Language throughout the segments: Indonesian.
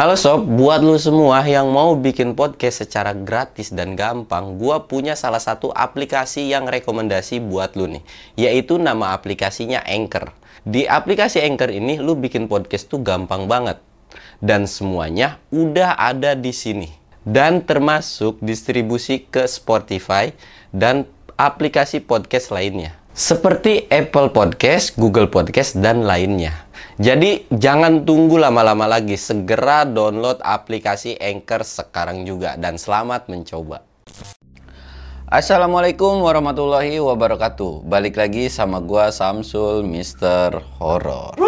Halo sob, buat lu semua yang mau bikin podcast secara gratis dan gampang, gua punya salah satu aplikasi yang rekomendasi buat lu nih, yaitu nama aplikasinya Anchor. Di aplikasi Anchor ini lu bikin podcast tuh gampang banget. Dan semuanya udah ada di sini. Dan termasuk distribusi ke Spotify dan aplikasi podcast lainnya. Seperti Apple Podcast, Google Podcast, dan lainnya. Jadi jangan tunggu lama-lama lagi, segera download aplikasi Anchor sekarang juga dan selamat mencoba. Assalamualaikum warahmatullahi wabarakatuh. Balik lagi sama gua Samsul Mister Horror.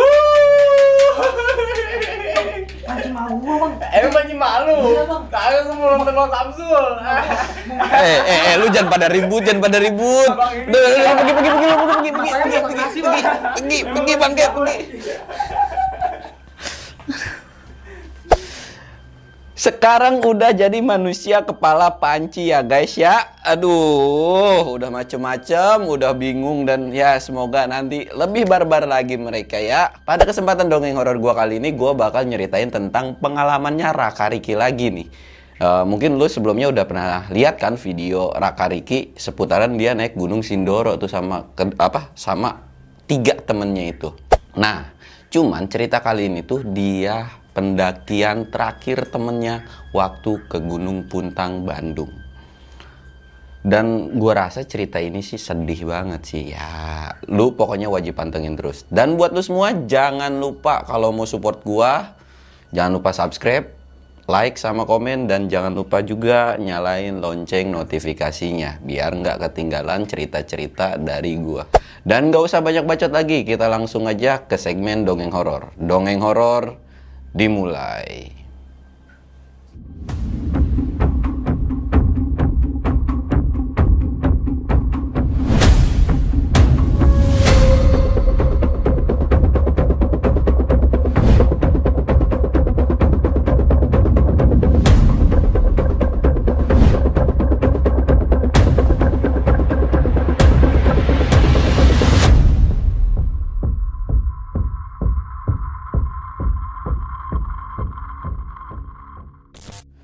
Mancing malu bang. Eh mancing malu. Iya, Bang. Kagak gue mau nonton Bang Samsul. Eh, eh, eh, lu jangan pada ribut, jangan pada ribut. Duh, duh, pergi, pergi, pergi, pergi, pergi, pergi, pergi, pergi, pergi, pergi, pergi, pergi. Sekarang udah jadi manusia kepala panci ya guys ya. Aduh, udah macem-macem, udah bingung dan ya semoga nanti lebih barbar lagi mereka ya. Pada kesempatan dongeng horor gua kali ini gua bakal nyeritain tentang pengalamannya Raka Riki lagi nih. Eh, mungkin lu sebelumnya udah pernah lihat kan video Raka Riki seputaran dia naik Gunung Sindoro tuh sama ke- apa sama tiga temennya itu. Nah, cuman cerita kali ini tuh dia pendakian terakhir temennya waktu ke Gunung Puntang Bandung. Dan gua rasa cerita ini sih sedih banget sih ya. Lu pokoknya wajib pantengin terus. Dan buat lu semua jangan lupa kalau mau support gua, jangan lupa subscribe, like sama komen dan jangan lupa juga nyalain lonceng notifikasinya biar nggak ketinggalan cerita-cerita dari gua. Dan nggak usah banyak bacot lagi, kita langsung aja ke segmen dongeng horor. Dongeng horor dimulai.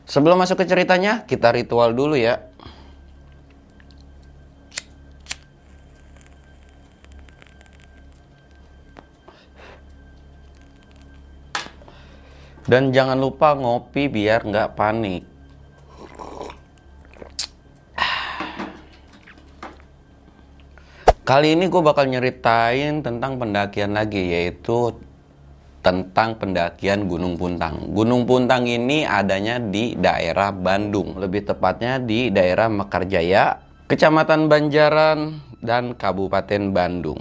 Sebelum masuk ke ceritanya, kita ritual dulu ya. Dan jangan lupa ngopi biar nggak panik. Kali ini gue bakal nyeritain tentang pendakian lagi, yaitu tentang pendakian Gunung Puntang. Gunung Puntang ini adanya di daerah Bandung, lebih tepatnya di daerah Mekarjaya, Kecamatan Banjaran, dan Kabupaten Bandung.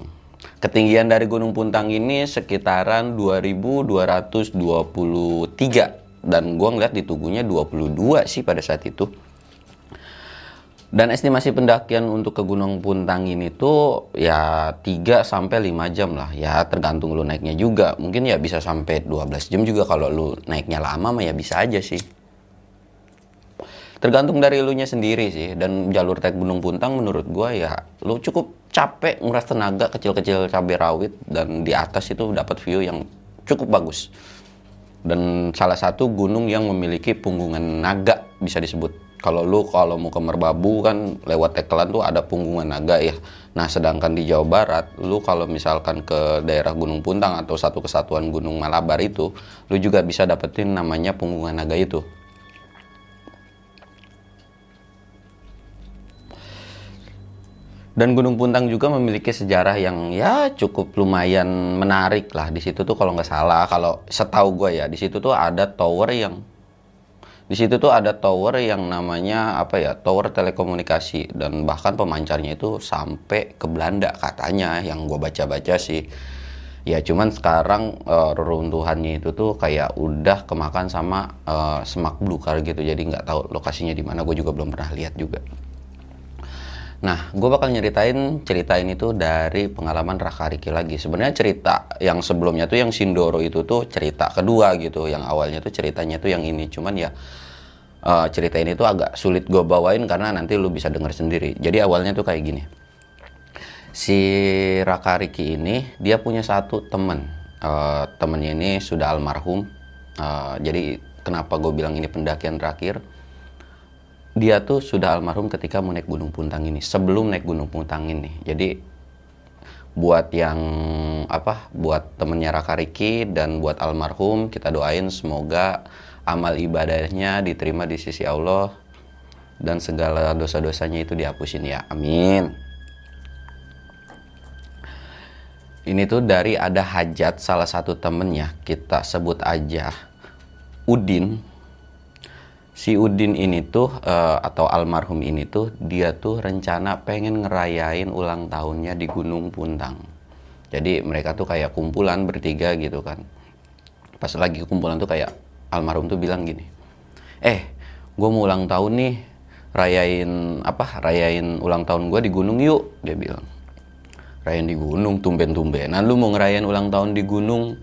Ketinggian dari Gunung Puntang ini sekitaran 2223 dan gua ngeliat di tubuhnya 22 sih pada saat itu. Dan estimasi pendakian untuk ke Gunung Puntang ini tuh ya 3 sampai 5 jam lah. Ya tergantung lu naiknya juga. Mungkin ya bisa sampai 12 jam juga kalau lu naiknya lama mah ya bisa aja sih. Tergantung dari lu nya sendiri sih. Dan jalur trek Gunung Puntang menurut gua ya lu cukup capek nguras tenaga kecil-kecil cabai rawit dan di atas itu dapat view yang cukup bagus. Dan salah satu gunung yang memiliki punggungan naga bisa disebut kalau lu kalau mau ke Merbabu kan lewat Tekelan tuh ada punggungan naga ya. Nah, sedangkan di Jawa Barat, lu kalau misalkan ke daerah Gunung Puntang atau satu kesatuan Gunung Malabar itu, lu juga bisa dapetin namanya punggungan naga itu. Dan Gunung Puntang juga memiliki sejarah yang ya cukup lumayan menarik lah. Di situ tuh kalau nggak salah, kalau setahu gue ya, di situ tuh ada tower yang di situ tuh ada tower yang namanya apa ya tower telekomunikasi. Dan bahkan pemancarnya itu sampai ke Belanda katanya yang gue baca-baca sih. Ya cuman sekarang eh, reruntuhannya itu tuh kayak udah kemakan sama eh, semak belukar gitu. Jadi nggak tahu lokasinya di mana. Gue juga belum pernah lihat juga Nah, gue bakal nyeritain cerita ini tuh dari pengalaman Raka Riki lagi. Sebenarnya cerita yang sebelumnya tuh yang Sindoro itu tuh cerita kedua gitu. Yang awalnya tuh ceritanya tuh yang ini. Cuman ya eh, cerita ini tuh agak sulit gue bawain karena nanti lu bisa denger sendiri. Jadi awalnya tuh kayak gini. Si Raka Riki ini dia punya satu temen. Eh, temennya ini sudah almarhum Eh, jadi kenapa gue bilang ini pendakian terakhir? Dia tuh sudah almarhum ketika mau naik Gunung Puntang ini, sebelum naik Gunung Puntang ini. Jadi buat yang apa, buat temennya Raka Riki dan buat almarhum kita doain semoga amal ibadahnya diterima di sisi Allah dan segala dosa-dosanya itu dihapusin ya. Amin. Ini tuh dari ada hajat salah satu temennya kita sebut aja Udin. Si Udin ini tuh eh, atau almarhum ini tuh dia tuh rencana pengen ngerayain ulang tahunnya di Gunung Puntang. Jadi mereka tuh kayak kumpulan bertiga gitu kan. Pas lagi kumpulan tuh kayak almarhum tuh bilang gini, eh gue mau ulang tahun nih rayain apa rayain ulang tahun gue di gunung yuk dia bilang rayain di gunung tumben-tumbenan lu mau ngerayain ulang tahun di gunung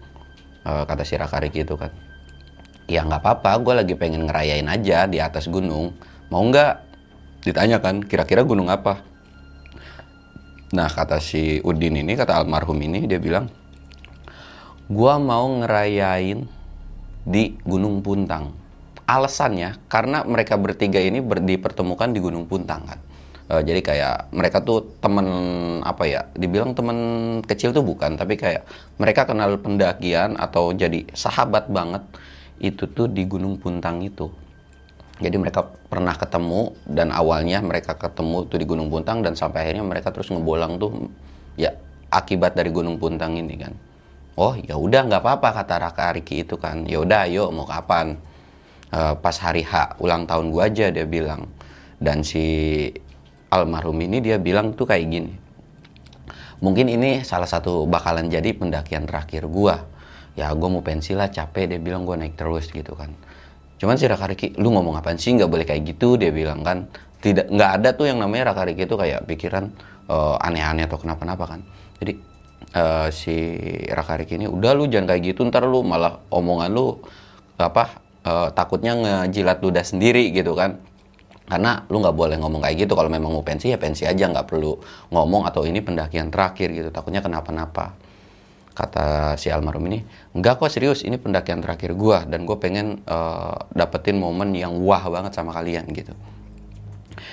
Eh, kata si Raka Riki itu kan ya nggak apa-apa gue lagi pengen ngerayain aja di atas gunung. Mau nggak? Ditanyakan kira-kira gunung apa? Nah kata si Udin ini kata almarhum ini dia bilang gua mau ngerayain di Gunung Puntang. Alasannya karena mereka bertiga ini ber- dipertemukan di Gunung Puntang kan. Eh, jadi kayak mereka tuh temen apa ya dibilang temen kecil tuh bukan tapi kayak mereka kenal pendakian atau jadi sahabat banget itu tuh di Gunung Puntang itu. Jadi mereka pernah ketemu dan awalnya mereka ketemu tuh di Gunung Puntang dan sampai akhirnya mereka terus ngebolang tuh ya akibat dari Gunung Puntang ini kan. Oh ya udah nggak apa-apa kata Raka Riki itu kan. Ya udah ayo mau kapan? Eh, pas hari H ulang tahun gua aja dia bilang. Dan si almarhum ini dia bilang tuh kayak gini. Mungkin ini salah satu bakalan jadi pendakian terakhir gua ya gua mau pensi lah capek dia bilang gua naik terus gitu kan. Cuman si Raka Riki lu ngomong apaan sih? Nggak boleh kayak gitu dia bilang kan. Tidak nggak ada tuh yang namanya Raka Riki itu kayak pikiran eh, aneh-aneh atau kenapa-napa kan. Jadi eh, si Raka Riki ini udah lu jangan kayak gitu ntar lu malah omongan lu apa eh, takutnya ngejilat ludah sendiri gitu kan. Karena lu nggak boleh ngomong kayak gitu. Kalau memang mau pensi ya pensi aja nggak perlu ngomong atau ini pendakian terakhir gitu. Takutnya kenapa-napa kata si almarhum ini enggak kok serius ini pendakian terakhir gua dan gue pengen eh, dapetin momen yang wah banget sama kalian gitu.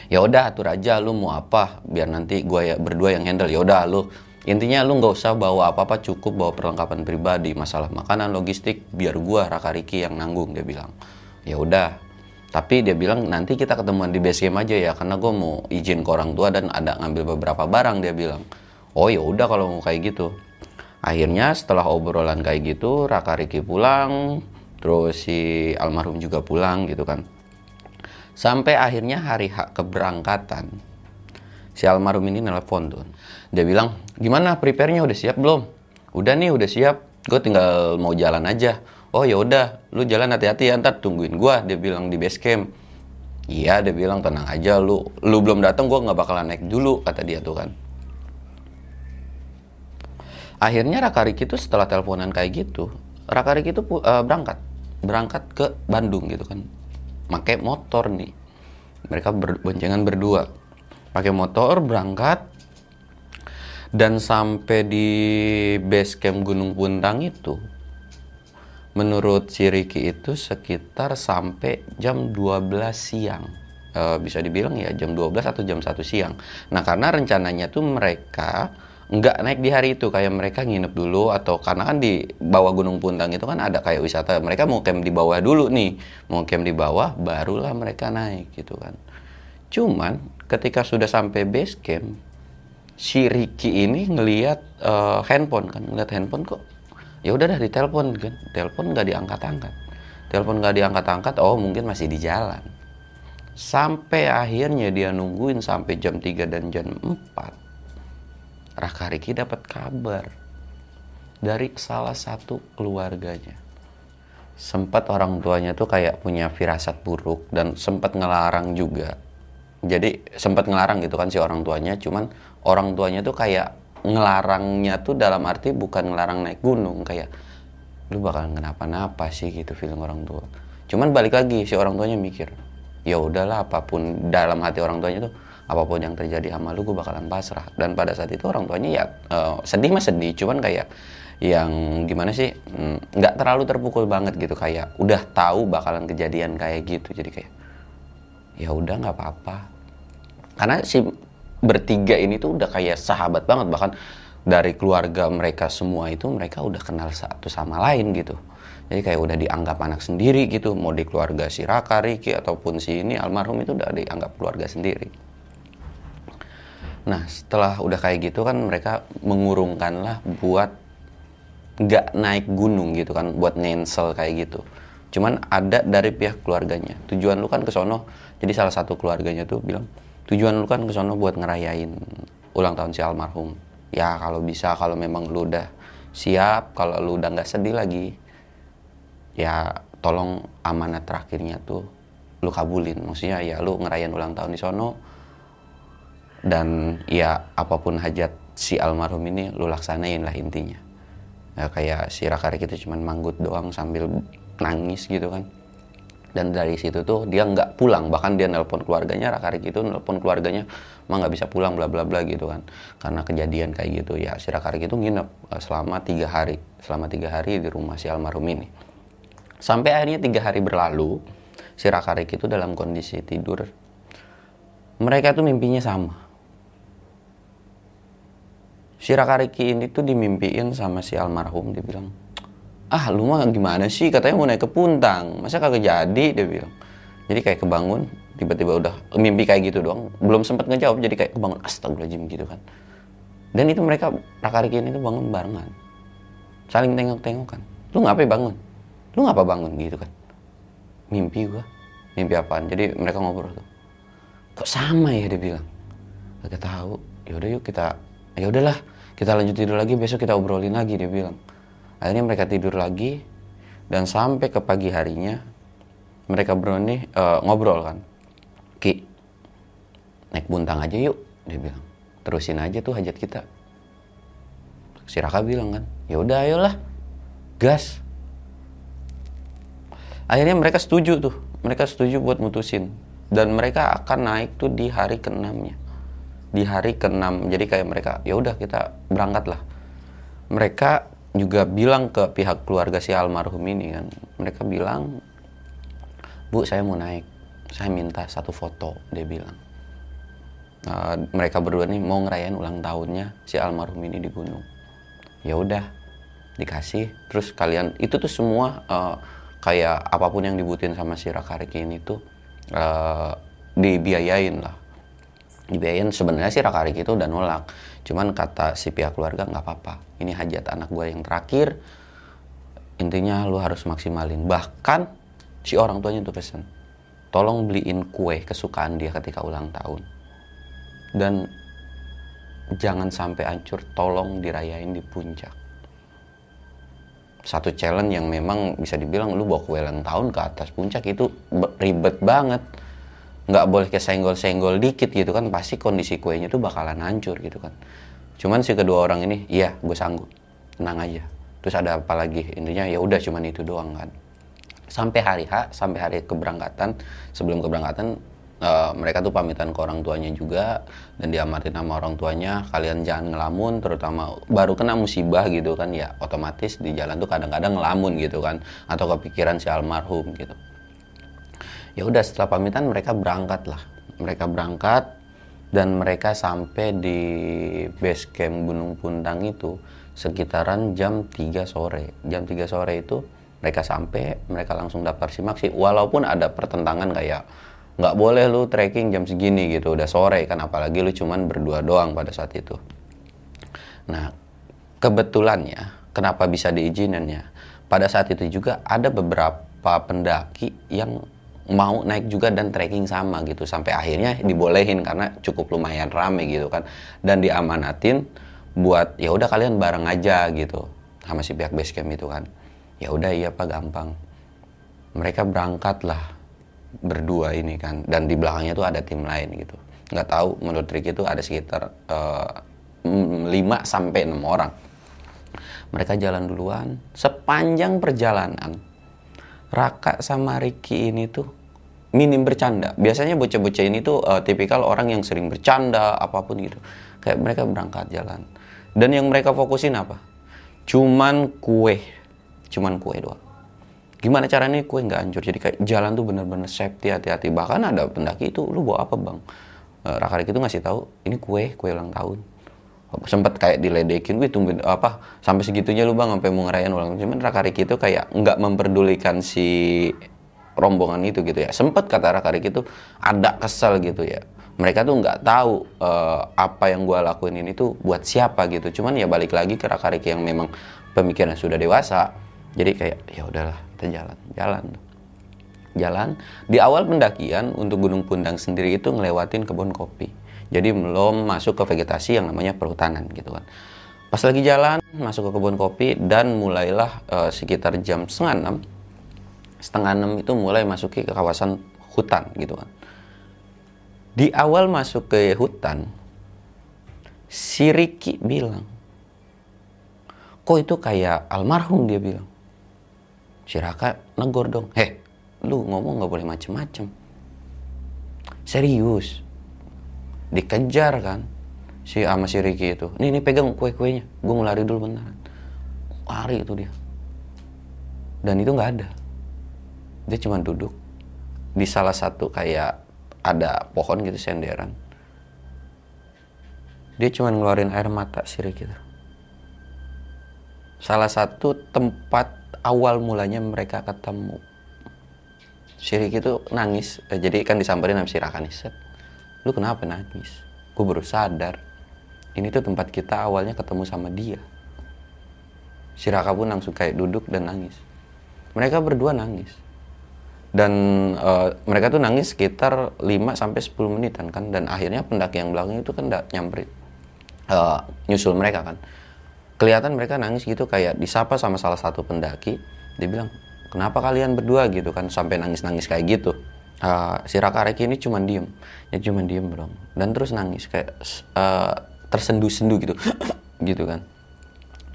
Ya udah atur aja lu mau apa biar nanti gua ya berdua yang handle. Ya udah lu intinya lu nggak usah bawa apa apa cukup bawa perlengkapan pribadi masalah makanan logistik biar gua Raka Riki yang nanggung dia bilang. Ya udah. Tapi dia bilang nanti kita ketemuan di base camp aja ya karena gue mau izin ke orang tua dan ada ngambil beberapa barang dia bilang. Oh ya udah kalau mau kayak gitu akhirnya setelah obrolan kayak gitu Raka Riki pulang terus si almarhum juga pulang gitu kan. Sampai akhirnya hari hak keberangkatan si almarhum ini nelpon tuh. Dia bilang gimana prepare-nya udah siap belum? Udah nih udah siap. Gue tinggal mau jalan aja. Oh ya udah lu jalan hati-hati ya ntar tungguin gua dia bilang di base camp. Iya dia bilang tenang aja lu lu belum datang gua nggak bakalan naik dulu kata dia tuh kan akhirnya Raka Riki tuh setelah teleponan kayak gitu Raka Riki tuh pu- eh, berangkat. Berangkat ke Bandung gitu kan. Pakai motor nih. Mereka berboncengan berdua. Pakai motor berangkat. Dan sampai di base camp Gunung Puntang itu menurut si Ricky itu sekitar sampai jam 12 siang. Eh, bisa dibilang ya jam 12 atau jam 1 siang. Nah karena rencananya tuh mereka nggak naik di hari itu. Kayak mereka nginep dulu atau karena kan di bawah Gunung Puntang itu kan ada kayak wisata. Mereka mau camp di bawah dulu nih. Mau camp di bawah barulah mereka naik gitu kan. Cuman ketika sudah sampai base camp si Ricky ini ngelihat eh, handphone kan. Ngeliat handphone kok ya udah dah ditelepon kan. Telepon nggak diangkat-angkat. Telepon nggak diangkat-angkat oh mungkin masih di jalan. Sampai akhirnya dia nungguin sampai jam 3 dan jam 4 Raka Riki dapat kabar dari salah satu keluarganya. Sempat orang tuanya tuh kayak punya firasat buruk dan sempat ngelarang juga. Jadi sempat ngelarang gitu kan si orang tuanya cuman orang tuanya tuh kayak ngelarangnya tuh dalam arti bukan ngelarang naik gunung kayak lu bakal kenapa-napa sih? gitu feeling orang tua. Cuman balik lagi si orang tuanya mikir ya udahlah apa pun dalam hati orang tuanya tuh apa pun yang terjadi sama lu gue bakalan pasrah. Dan pada saat itu orang tuanya ya eh, sedih mah sedih. Cuman kayak yang gimana sih mm, nggak terlalu terpukul banget gitu. Kayak udah tahu bakalan kejadian kayak gitu. Jadi kayak ya udah nggak apa-apa. Karena si bertiga ini tuh udah kayak sahabat banget. Bahkan dari keluarga mereka semua itu mereka udah kenal satu sama lain gitu. Jadi kayak udah dianggap anak sendiri gitu. Mau di keluarga si Raka, Riki ataupun si ini almarhum itu udah dianggap keluarga sendiri nah setelah udah kayak gitu kan mereka mengurungkan lah buat nggak naik gunung gitu kan buat nyensel kayak gitu. Cuman ada dari pihak keluarganya. Tujuan lu kan ke sono. Jadi salah satu keluarganya tuh bilang tujuan lu kan ke sono buat ngerayain ulang tahun si almarhum. Ya kalau bisa kalau memang lu udah siap kalau lu udah nggak sedih lagi ya tolong amanat terakhirnya tuh lu kabulin. Maksudnya ya lu ngerayain ulang tahun di sono dan ya apa pun hajat si almarhum ini lu laksanain lah intinya. Ya kayak si Raka Riki itu cuman manggut doang sambil nangis gitu kan. Dan dari situ tuh dia nggak pulang. Bahkan dia nelpon keluarganya Raka Riki itu nelpon keluarganya mah nggak bisa pulang bla bla bla gitu kan. Karena kejadian kayak gitu ya si Raka Riki itu nginep eh, selama tiga hari selama tiga hari di rumah si almarhum ini. Sampai akhirnya tiga hari berlalu si Raka Riki itu dalam kondisi tidur. Mereka tuh mimpinya sama si Raka Riki ini tuh dimimpiin sama si almarhum dia bilang ah lu mah gimana sih? Katanya mau naik ke puntang. Masa kagak jadi? Dia bilang. Jadi kayak kebangun tiba-tiba udah mimpi kayak gitu doang. Belum sempat ngejawab jadi kayak kebangun astagfirullahaladzim gitu kan. Dan itu mereka Raka Riki ini tuh bangun barengan. Saling tengok-tengokan. Lu ngapain bangun? Lu ngapa bangun? Gitu kan. Mimpi gua. Mimpi apaan? Jadi mereka ngobrol tuh. Kok sama ya? dia bilang. Kagak tahu. Yaudah yuk kita ya udahlah kita lanjut tidur lagi besok kita obrolin lagi dia bilang. Akhirnya mereka tidur lagi dan sampai ke pagi harinya mereka berani eh, ngobrol kan. Ki naik buntang aja yuk dia bilang. Terusin aja tuh hajat kita. Si Raka bilang kan ya udah ayolah gas. Akhirnya mereka setuju tuh mereka setuju buat mutusin. Dan mereka akan naik tuh di hari keenamnya di hari keenam. Jadi kayak mereka ya udah kita berangkat lah. Mereka juga bilang ke pihak keluarga si almarhum ini kan. Mereka bilang bu saya mau naik. Saya minta satu foto dia bilang. Uh, mereka berdua nih mau ngerayain ulang tahunnya si almarhum ini di gunung. Ya udah dikasih. Terus kalian itu tuh semua uh, kayak apa pun yang dibutuhin sama si Raka Riki ini tuh uh, dibiayain lah dibiayain. Sebenarnya sih Raka Riki itu udah nolak. Cuman kata si pihak keluarga nggak apa-apa. Ini hajat anak gue yang terakhir. Intinya lu harus maksimalin. Bahkan si orang tuanya tuh pesen tolong beliin kue kesukaan dia ketika ulang tahun. Dan jangan sampai hancur tolong dirayain di puncak. Satu challenge yang memang bisa dibilang lu bawa kue ulang tahun ke atas puncak itu ribet banget nggak boleh kesenggol-senggol dikit gitu kan pasti kondisi kuenya tuh bakalan hancur gitu kan. Cuman si kedua orang ini iya gue sanggup. Tenang aja. Terus ada apa lagi? Intinya ya udah cuman itu doang kan. Sampai hari H sampai hari keberangkatan sebelum keberangkatan uh, mereka tuh pamitan ke orang tuanya juga dan diamatin sama orang tuanya. Kalian jangan ngelamun terutama baru kena musibah gitu kan ya otomatis di jalan tuh kadang-kadang ngelamun gitu kan atau kepikiran si almarhum gitu ya udah setelah pamitan mereka berangkat lah. Mereka berangkat dan mereka sampai di base camp Gunung Puntang itu sekitaran jam 3 sore. Jam 3 sore itu mereka sampai mereka langsung daftar simak sih. Walaupun ada pertentangan kayak nggak boleh lu trekking jam segini gitu. Udah sore kan apalagi lu cuman berdua doang pada saat itu. Nah kebetulannya kenapa bisa diizininnya pada saat itu juga ada beberapa pendaki yang mau naik juga dan trekking sama gitu. Sampai akhirnya dibolehin karena cukup lumayan rame gitu kan. Dan diamanatin buat ya udah kalian bareng aja gitu sama si pihak base camp itu kan. Ya udah iya pak gampang. Mereka berangkat lah berdua ini kan. Dan di belakangnya tuh ada tim lain gitu. Nggak tahu menurut Ricky itu ada sekitar uh, 5 sampai enam orang. Mereka jalan duluan. Sepanjang perjalanan Raka sama Ricky ini tuh minim bercanda. Biasanya bocah-bocah ini tuh eh, tipikal orang yang sering bercanda apa pun gitu. Kayak mereka berangkat jalan. Dan yang mereka fokusin apa? Cuman kue. Cuman kue doang. Gimana caranya kue nggak hancur? Jadi kayak jalan tuh bener-bener safety hati-hati. Bahkan ada pendaki itu lu bawa apa bang? Eh, Rakarik itu ngasih tahu ini kue kue ulang tahun sempat kayak diledekin gue tungguin apa sampai segitunya lu bang sampai mau ngerayain ulang cuman Rakarik itu kayak nggak memperdulikan si rombongan itu gitu ya. Sempat kata Rakarik itu ada kesel gitu ya. Mereka tuh nggak tahu eh, apa yang gua lakuin ini tuh buat siapa gitu. Cuman ya balik lagi ke Rakarik yang memang pemikiran sudah dewasa. Jadi kayak ya udahlah kita jalan jalan. Jalan. Di awal pendakian untuk Gunung Pundang sendiri itu ngelewatin kebun kopi jadi belum masuk ke vegetasi yang namanya perhutanan gitu kan. Pas lagi jalan masuk ke kebun kopi dan mulailah eh, sekitar jam setengah enam setengah enam itu mulai masuki ke kawasan hutan gitu kan. Di awal masuk ke hutan si Ricky bilang kok itu kayak almarhum? Dia bilang. Si Raka negor dong heh lu ngomong nggak boleh macem-macem. Serius dikejar kan? Si sama si Ricky itu. Nih nih pegang kue kuenya gue mau lari dulu beneran lari itu dia. Dan itu nggak ada. Dia cuma duduk di salah satu kayak ada pohon gitu senderan. Dia cuma ngeluarin air mata si Ricky itu. Salah satu tempat awal mulanya mereka ketemu. Si Ricky itu nangis. Eh, jadi kan disamperin sama si Raka nih set lu kenapa nangis? Gue baru sadar. Ini tuh tempat kita awalnya ketemu sama dia. Si Raka pun langsung kayak duduk dan nangis. Mereka berdua nangis. Dan eh, mereka tuh nangis sekitar 5 sampai 10 menitan kan dan akhirnya pendaki yang belakang itu kan nggak nyamperin eh, nyusul mereka kan. Kelihatan mereka nangis gitu kayak disapa sama salah satu pendaki. Dia bilang kenapa kalian berdua? Gitu kan sampai nangis-nangis kayak gitu Eh, si Raka Reki ini cuman diem. Ya cuman diem dong dan terus nangis kayak eh, tersendu-sendu gitu. Gitu kan.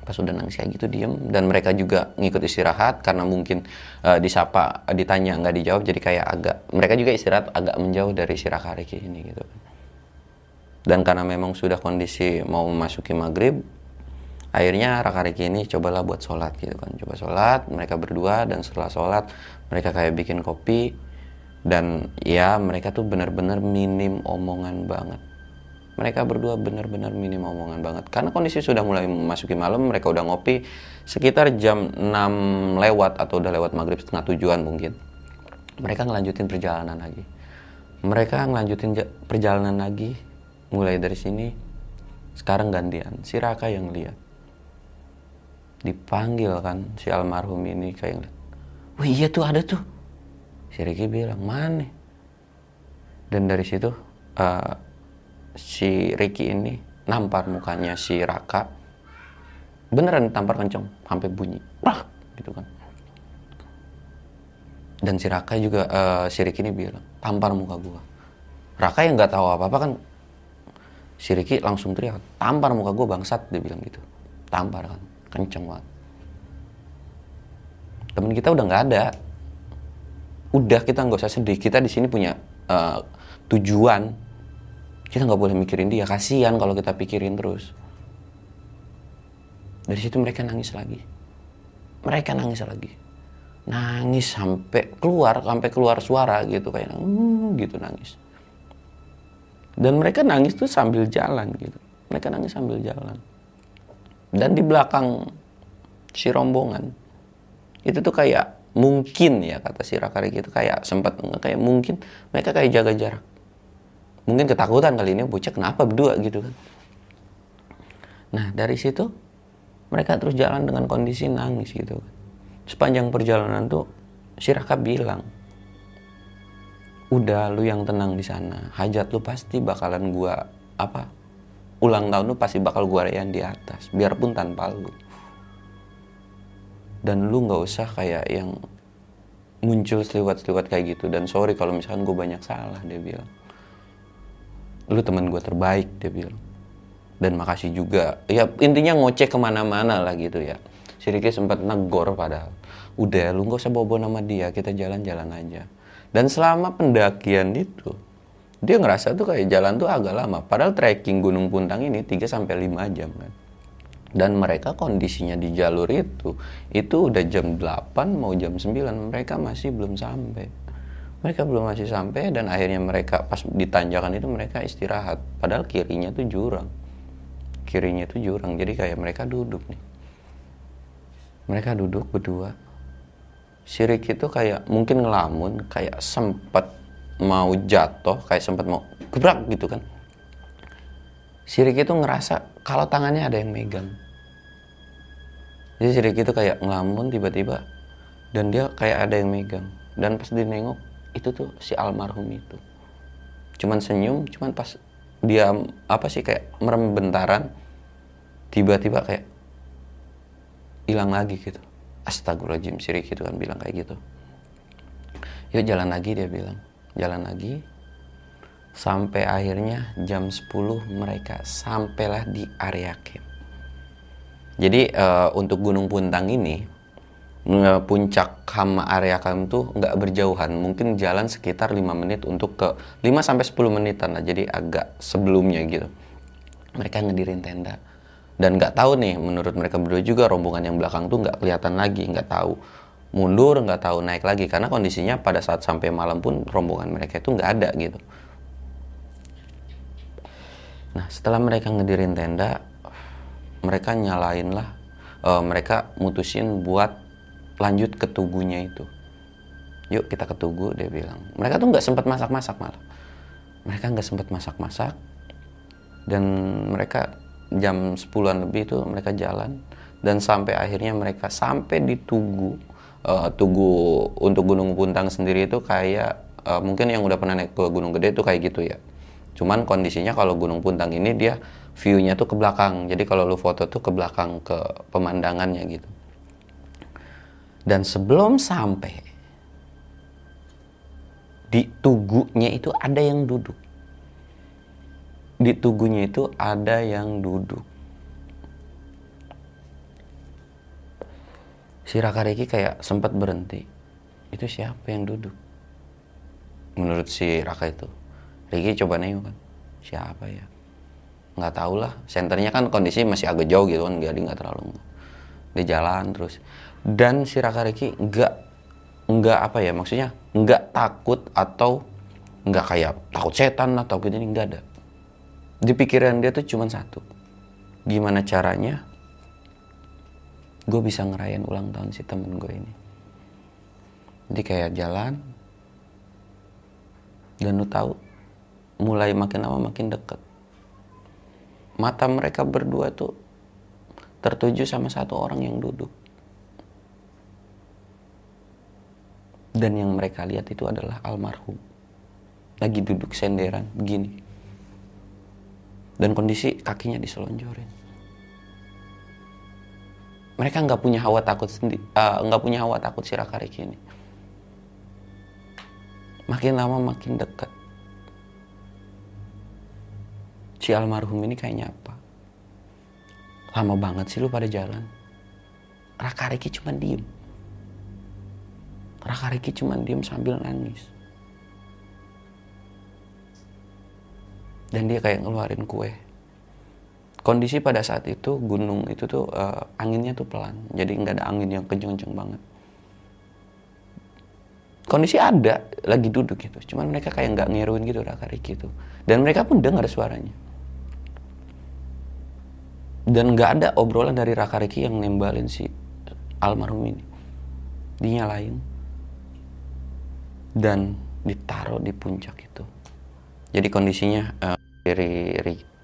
Pas udah nangis kayak gitu diem. Dan mereka juga ngikut istirahat karena mungkin eh, disapa ditanya nggak dijawab jadi kayak agak mereka juga istirahat agak menjauh dari si Raka Reki ini gitu kan. Dan karena memang sudah kondisi mau memasuki maghrib akhirnya Raka Riki ini cobalah buat sholat gitu kan. Coba sholat mereka berdua dan setelah sholat mereka kayak bikin kopi dan ya mereka tuh benar-benar minim omongan banget. Mereka berdua benar-benar minim omongan banget. Karena kondisi sudah mulai memasuki malam mereka udah ngopi sekitar jam 6 lewat atau udah lewat maghrib setengah tujuan mungkin. Mereka ngelanjutin perjalanan lagi. Mereka ngelanjutin ja- perjalanan lagi mulai dari sini sekarang gantian. Si Raka yang lihat. Dipanggil kan si almarhum ini kayak ngeliat wih iya tuh ada tuh si Ricky bilang mana dan dari situ eh, si Ricky ini nampar mukanya si Raka. Beneran tampar kenceng sampai bunyi. Wah gitu kan. Dan si Raka juga eh, si Ricky ini bilang tampar muka gua. Raka yang nggak tahu apa apa kan si Ricky langsung teriak tampar muka gua bangsat dia bilang gitu. Tampar kan kenceng banget. Temen kita udah nggak ada udah kita nggak usah sedih. Kita di sini punya eh, tujuan. Kita nggak boleh mikirin dia. Kasihan kalau kita pikirin terus. Dari situ mereka nangis lagi. Mereka nangis lagi. Nangis sampai keluar sampai keluar suara gitu kayak "Hmm," gitu nangis. Dan mereka nangis tuh sambil jalan gitu. Mereka nangis sambil jalan. Dan di belakang si rombongan itu tuh kayak mungkin ya kata si Rakari gitu kayak sempat kayak mungkin mereka kayak jaga jarak. Mungkin ketakutan kali ini bocah kenapa berdua gitu kan. Nah dari situ mereka terus jalan dengan kondisi nangis gitu kan. Sepanjang perjalanan tuh si Raka bilang udah lu yang tenang di sana. Hajat lu pasti bakalan gua apa ulang tahun lu pasti bakal gua rayain di atas biarpun tanpa lu dan lu nggak usah kayak yang muncul seliwat-seliwat kayak gitu. Dan sorry kalau misalkan gue banyak salah dia bilang. Lu teman gue terbaik dia bilang. Dan makasih juga. Ya intinya ngoceh ke mana-mana lah gitu ya. Si Ricky sempat negor padahal. Udah lu nggak usah bawa-bawa nama dia. Kita jalan-jalan aja. Dan selama pendakian itu, dia ngerasa tuh kayak jalan tuh agak lama. Padahal trekking Gunung Puntang ini 3 sampai 5 jam kan. Dan mereka kondisinya di jalur itu, itu udah jam 8 mau jam 9, mereka masih belum sampai. Mereka belum masih sampai dan akhirnya mereka pas di tanjakan itu mereka istirahat. Padahal kirinya tuh jurang. Kirinya tuh jurang, jadi kayak mereka duduk nih. Mereka duduk berdua. Si Ricky itu kayak mungkin ngelamun, kayak sempet mau jatuh, kayak sempet mau gebrak gitu kan. Si Ricky itu ngerasa kalau tangannya ada yang megang. Jadi si Ricky itu kayak ngelamun tiba-tiba dan dia kayak ada yang megang. Dan pas dia nengok itu tuh si almarhum itu. Cuman senyum, cuman pas dia apa sih kayak merem bentaran tiba-tiba kayak hilang lagi gitu. Astagfirullahaladzim si Ricky itu kan bilang kayak gitu. Yuk jalan lagi dia bilang. Jalan lagi. Sampai akhirnya jam 10 mereka sampailah di area camp. Jadi uh, untuk Gunung Puntang ini nge- puncak sama area camp tuh nggak berjauhan, mungkin jalan sekitar 5 menit untuk ke 5 sampai 10 menitan lah. Jadi agak sebelumnya gitu. Mereka ngedirin tenda dan nggak tahu nih menurut mereka berdua juga rombongan yang belakang tuh nggak kelihatan lagi, nggak tahu mundur, nggak tahu naik lagi karena kondisinya pada saat sampai malam pun rombongan mereka itu nggak ada gitu. Nah setelah mereka ngedirin tenda, mereka nyalain lah uh, mereka mutusin buat lanjut ke tugunya itu. Yuk kita ke tugu dia bilang. Mereka tuh nggak sempat masak-masak malah. Mereka nggak sempat masak-masak dan mereka jam 10-an lebih itu mereka jalan dan sampai akhirnya mereka sampai di tugu uh, tugu untuk Gunung Puntang sendiri itu kayak uh, mungkin yang udah pernah naik ke Gunung Gede itu kayak gitu ya cuman kondisinya kalau Gunung Puntang ini dia view-nya tuh ke belakang. Jadi kalau lu foto tuh ke belakang ke pemandangannya gitu. Dan sebelum sampai di tugunya itu ada yang duduk. Di tugunya itu ada yang duduk. Si Raka Riki kayak sempat berhenti. Itu siapa yang duduk? Menurut si Raka itu. Riki coba nengok kan. Siapa ya? nggak tahu lah senternya kan kondisi masih agak jauh gitu kan jadi nggak terlalu di jalan terus dan si Raka Riki nggak nggak apa ya maksudnya nggak takut atau nggak kayak takut setan atau gitu ini nggak ada di pikiran dia tuh cuma satu gimana caranya gue bisa ngerayain ulang tahun si temen gue ini jadi kayak jalan dan lu tahu mulai makin lama makin deket mata mereka berdua tuh tertuju sama satu orang yang duduk. Dan yang mereka lihat itu adalah almarhum. Lagi duduk senderan begini. Dan kondisi kakinya diselonjorin. Mereka nggak punya hawa takut sendiri, uh, nggak punya hawa takut si Rakariki ini. Makin lama makin dekat si almarhum ini kayaknya apa? Lama banget sih lu pada jalan. Raka Riki cuma diem. Raka Riki cuma diem sambil nangis. Dan dia kayak ngeluarin kue. Kondisi pada saat itu gunung itu tuh uh, anginnya tuh pelan. Jadi nggak ada angin yang kenceng-kenceng banget. Kondisi ada, lagi duduk gitu. Cuman mereka kayak nggak ngeruin gitu Raka Riki itu. Dan mereka pun dengar suaranya dan nggak ada obrolan dari Raka Riki yang nembalin si almarhum ini. Dinyalain. Dan ditaruh di puncak itu. Jadi kondisinya uh, dari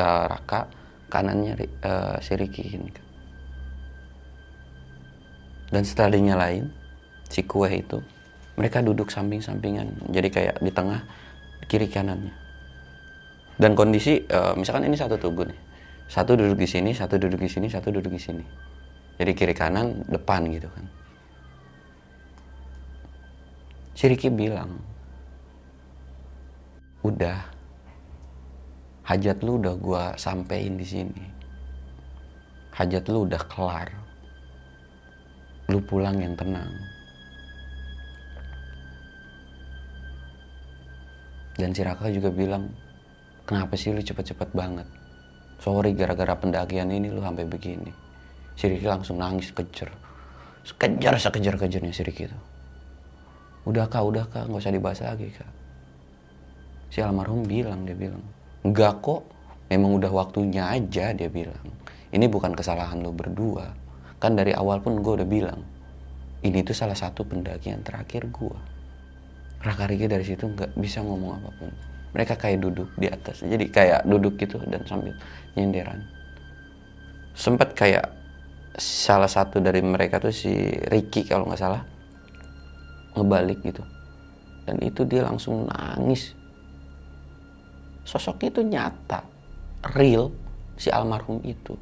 uh, Raka kanannya uh, si Riki ini dan setelah dinyalain si kue itu mereka duduk samping-sampingan. Jadi kayak di tengah kiri kanannya. Dan kondisi uh, misalkan ini satu tugu nih satu duduk di sini, satu duduk di sini, satu duduk di sini. Jadi kiri kanan, depan gitu kan. Si Riki bilang, udah, hajat lu udah gua sampein di sini. Hajat lu udah kelar. Lu pulang yang tenang. dan si Raka juga bilang kenapa sih lu cepet-cepet banget sorry gara-gara pendakian ini lu sampai begini. Si Ricky langsung nangis kejar kejar sekejar-kejarnya si Ricky itu. Udah kak udah kak nggak usah dibahas lagi kak. Si almarhum bilang dia bilang enggak kok memang udah waktunya aja dia bilang. Ini bukan kesalahan lo berdua. Kan dari awal pun gue udah bilang ini tuh salah satu pendakian terakhir gue Raka Riki dari situ nggak bisa ngomong apa pun mereka kayak duduk di atas. Jadi kayak duduk gitu dan sambil nyenderan sempat kayak salah satu dari mereka tuh si Ricky kalau nggak salah ngebalik gitu. Dan itu dia langsung nangis. Sosoknya itu nyata real si almarhum itu.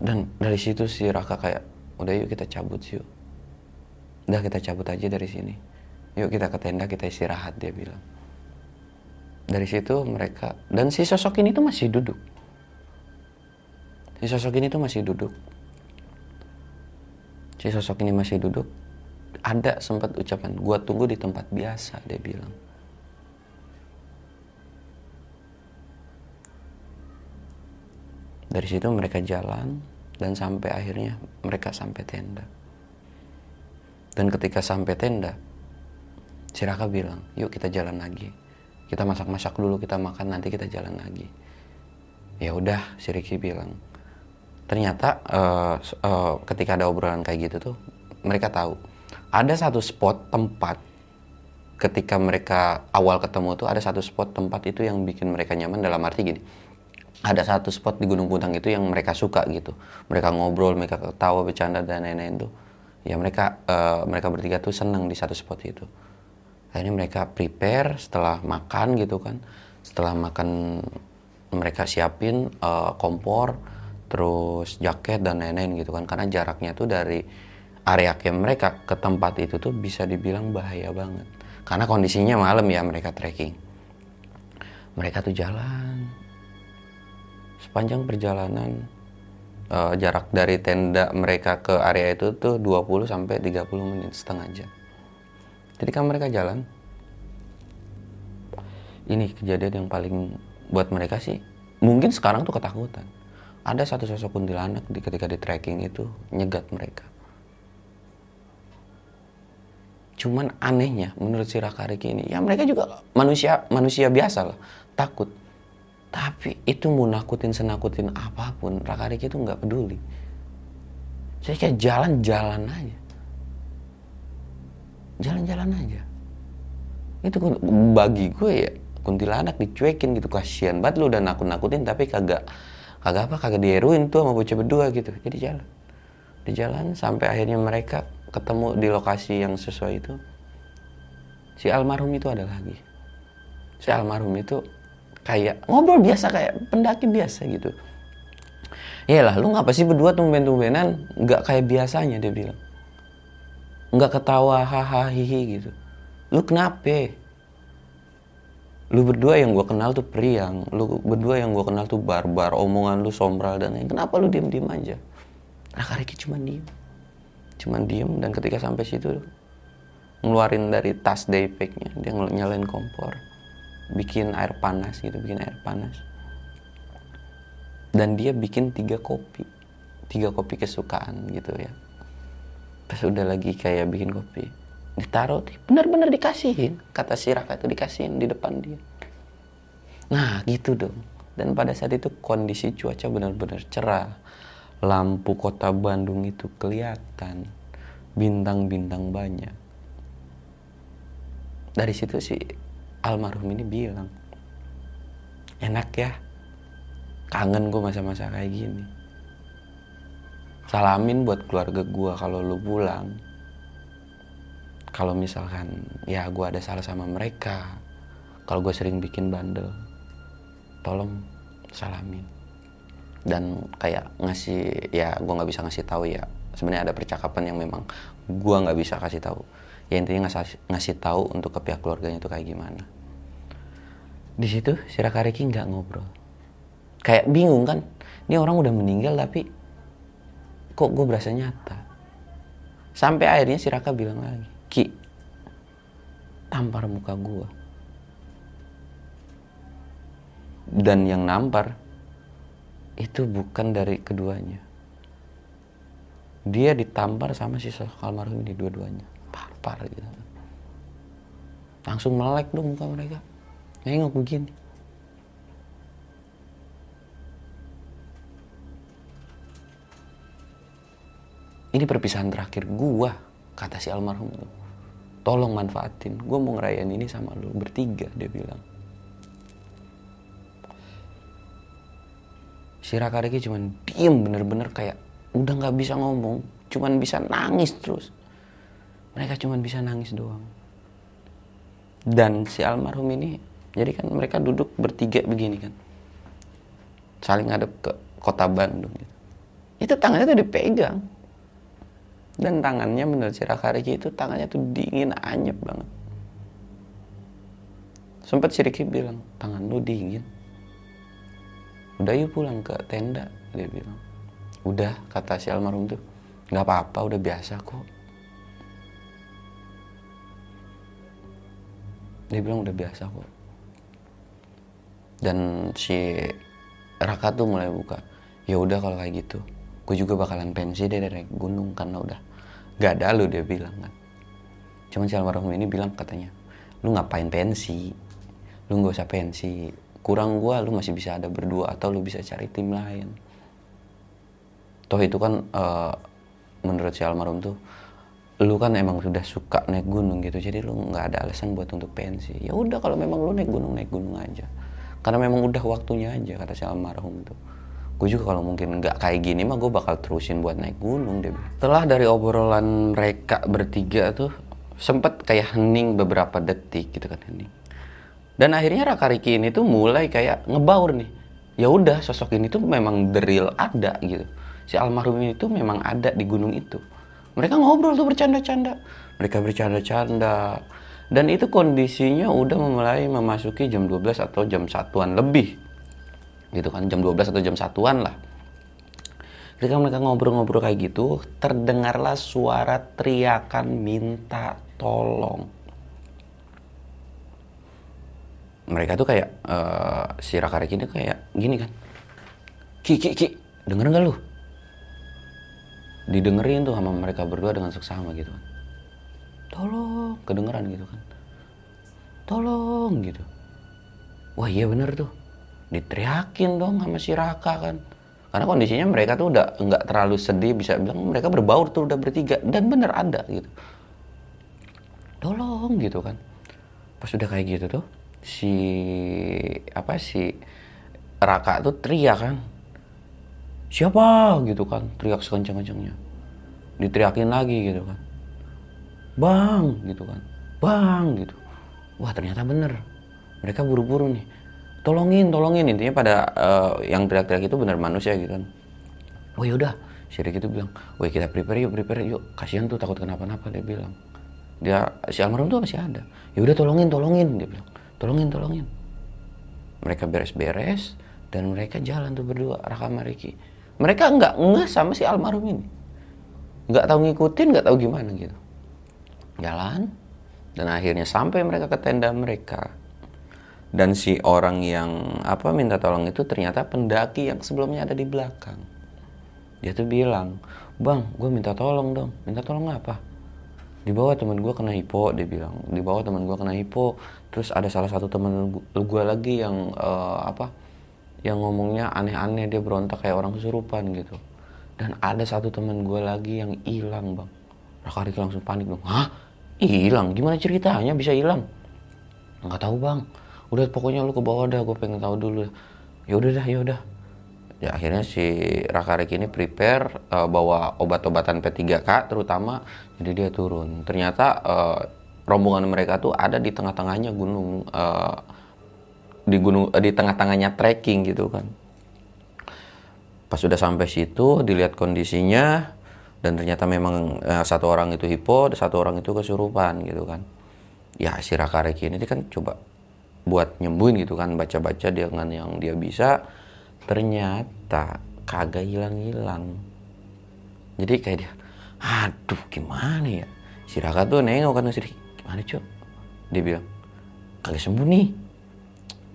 Dan dari situ si Raka kayak udah yuk kita cabut yuk. Udah kita cabut aja dari sini yuk kita ke tenda kita istirahat dia bilang. Dari situ mereka dan si sosok ini tuh masih duduk. Si sosok ini tuh masih duduk. Si sosok ini masih duduk. Ada sempat ucapan gua tunggu di tempat biasa dia bilang. Dari situ mereka jalan dan sampai akhirnya mereka sampai tenda. Dan ketika sampai tenda si Raka bilang yuk kita jalan lagi. Kita masak-masak dulu kita makan nanti kita jalan lagi. Ya udah si Ricky bilang. Ternyata uh, uh, ketika ada obrolan kayak gitu tuh mereka tahu. Ada satu spot tempat ketika mereka awal ketemu tuh ada satu spot tempat itu yang bikin mereka nyaman dalam arti gini. Ada satu spot di Gunung Puntang itu yang mereka suka gitu. Mereka ngobrol mereka ketawa bercanda dan lain-lain tuh. Ya mereka uh, mereka bertiga tuh senang di satu spot itu akhirnya mereka prepare setelah makan gitu kan. Setelah makan mereka siapin uh, kompor terus jaket dan lain-lain gitu kan. Karena jaraknya tuh dari area camp mereka ke tempat itu tuh bisa dibilang bahaya banget. Karena kondisinya malam ya mereka trekking. Mereka tuh jalan. Sepanjang perjalanan uh, jarak dari tenda mereka ke area itu tuh 20 sampai 30 menit setengah jam. Kan mereka jalan. Ini kejadian yang paling buat mereka sih mungkin sekarang tuh ketakutan. Ada satu sosok kuntilanak di ketika di trekking itu nyegat mereka. Cuman anehnya menurut si Raka Riki ini, ya mereka juga manusia manusia biasa lah, takut tapi itu mau nakutin senakutin apa pun, Raka Riki itu nggak peduli. Saya kayak jalan-jalan aja. Jalan-jalan aja. Itu bagi gue ya kuntilanak dicuekin gitu kasihan banget lu udah nakut-nakutin tapi kagak kagak apa kagak dieruin tuh sama bocah berdua gitu. Jadi jalan. Di jalan sampai akhirnya mereka ketemu di lokasi yang sesuai itu. Si almarhum itu ada lagi. Si almarhum itu kayak ngobrol biasa kayak pendaki biasa gitu lah lu ngapa sih berdua tumben-tumbenan nggak kayak biasanya dia bilang nggak ketawa hahaha hihi gitu. Lu kenapa? Lu berdua yang gue kenal tuh periang. Lu berdua yang gue kenal tuh barbar. Omongan lu sombral dan lain kenapa lu diem diem aja? Raka Riki cuma diem. Cuma diem dan ketika sampai situ ngeluarin dari tas daypacknya dia nyalain kompor bikin air panas gitu bikin air panas. Dan dia bikin tiga kopi tiga kopi kesukaan gitu ya pas udah lagi kayak bikin kopi ditaruh benar-benar dikasihin. Kata si Raka itu dikasihin di depan dia. Nah gitu dong. Dan pada saat itu kondisi cuaca benar-benar cerah. Lampu kota Bandung itu kelihatan. Bintang-bintang banyak. Dari situ sih almarhum ini bilang enak ya. Kangen gue masa-masa kayak gini salamin buat keluarga gue kalau lu pulang. Kalau misalkan ya gue ada salah sama mereka kalau gue sering bikin bandel tolong salamin. Dan kayak ngasih ya gue nggak bisa ngasih tahu ya sebenarnya ada percakapan yang memang gue nggak bisa kasih tahu. Ya intinya ngasih, ngasih tahu untuk ke pihak keluarganya itu kayak gimana. Di situ si Raka Riki nggak ngobrol. Kayak bingung kan ini orang udah meninggal tapi kok gue berasa nyata? Sampai akhirnya si Raka bilang lagi Ki tampar muka gua. Dan yang nampar itu bukan dari keduanya. Dia ditampar sama si almarhum ini dua-duanya. Parpar gitu. Langsung melek dong muka mereka. Nengok begini ini perpisahan terakhir gua kata si almarhum itu tolong manfaatin gua mau ngerayain ini sama lu bertiga dia bilang. Si Raka Riki cuman diem bener-bener kayak udah nggak bisa ngomong cuman bisa nangis terus. Mereka cuman bisa nangis doang. Dan si almarhum ini jadi kan mereka duduk bertiga begini kan. Saling ngadep ke kota Bandung gitu. itu tangannya tuh dipegang dan tangannya menurut si Raka Riki itu tangannya tuh dingin anyep banget. Sempat si Riki bilang tangan lu dingin. Udah yuk pulang ke tenda dia bilang. Udah kata si almarhum tuh. Nggak apa-apa udah biasa kok. Dia bilang udah biasa kok. Dan si Raka tuh mulai buka. Ya udah kalau kayak gitu gue juga bakalan pensi deh dari gunung karena udah gak ada lu dia bilang kan. Cuman si almarhum ini bilang katanya lu ngapain pensi? Lu nggak usah pensi. Kurang gua lu masih bisa ada berdua atau lu bisa cari tim lain. Toh itu kan uh, menurut si almarhum tuh lu kan emang sudah suka naik gunung gitu. Jadi lu nggak ada alasan buat untuk pensi. Ya udah kalau memang lu naik gunung naik gunung aja. Karena memang udah waktunya aja kata si almarhum tuh gue juga kalau mungkin nggak kayak gini mah gue bakal terusin buat naik gunung deh setelah dari obrolan mereka bertiga tuh sempet kayak hening beberapa detik gitu kan hening. Dan akhirnya Raka Riki ini tuh mulai kayak ngebaur nih. Ya udah sosok ini tuh memang real ada gitu. Si almarhum ini tuh memang ada di gunung itu. Mereka ngobrol tuh bercanda-canda. Mereka bercanda-canda. Dan itu kondisinya udah mulai memasuki jam 12 atau jam satuan lebih gitu kan jam 12 atau jam satuan lah. Ketika mereka ngobrol-ngobrol kayak gitu terdengarlah suara teriakan minta tolong. Mereka tuh kayak uh, si Raka Reki ini kayak gini kan. Ki, Ki, Ki, denger gak lu? Didengerin tuh sama mereka berdua dengan seksama gitu kan. Tolong, kedengeran gitu kan. Tolong gitu. Wah iya bener tuh Diteriakin dong sama si Raka kan. Karena kondisinya mereka tuh udah nggak terlalu sedih Bisa bilang mereka berbaur tuh udah bertiga. Dan bener ada gitu. Tolong gitu kan. Pas udah kayak gitu tuh si apa si Raka tuh teriak kan. Siapa? Gitu kan. Teriak sekencang-kencangnya diteriakin lagi gitu kan. Bang! Gitu kan. Bang! Gitu. Wah ternyata bener. Mereka buru-buru nih tolongin tolongin. Intinya pada uh, yang teriak-teriak itu bener manusia gitu kan. Oh yaudah si Ricky itu bilang woi kita prepare yuk prepare yuk. Kasihan tuh takut kenapa-napa dia bilang. Dia si almarhum tuh masih ada. Ya udah tolongin tolongin dia bilang. Tolongin tolongin. Mereka beres-beres dan mereka jalan tuh berdua Raka Mariki mereka nggak nggak sama si almarhum ini. Nggak tahu ngikutin nggak tahu gimana gitu. Jalan dan akhirnya sampai mereka ke tenda mereka dan si orang yang apa minta tolong itu ternyata pendaki yang sebelumnya ada di belakang. Dia tuh bilang bang gue minta tolong dong. Minta tolong apa? Di bawah teman gue kena hipo dia bilang. Di bawah teman gue kena hipo. Terus ada salah satu teman gue lagi yang uh, apa yang ngomongnya aneh-aneh dia berontak kayak orang kesurupan gitu. Dan ada satu teman gue lagi yang hilang bang. Raka langsung panik dong hah? Hilang? Gimana ceritanya? Bisa hilang? Nggak tahu bang udah pokoknya lu ke bawah dah gue pengen tahu dulu. Ya udah dah ya udah. Ya akhirnya si Raka ini prepare uh, bawa obat-obatan P3K terutama. Jadi dia turun. Ternyata uh, rombongan mereka tuh ada di tengah-tengahnya gunung uh, di gunung uh, di tengah-tengahnya trekking gitu kan. Pas sudah sampai situ dilihat kondisinya dan ternyata memang uh, satu orang itu hipo satu orang itu kesurupan gitu kan. Ya si Raka ini kan coba buat nyembuhin gitu kan baca-baca dengan yang dia bisa ternyata kagak hilang-hilang. Jadi kayak dia aduh gimana ya? Si Raka tuh nengok kan si gimana cok dia bilang kagak sembuh nih.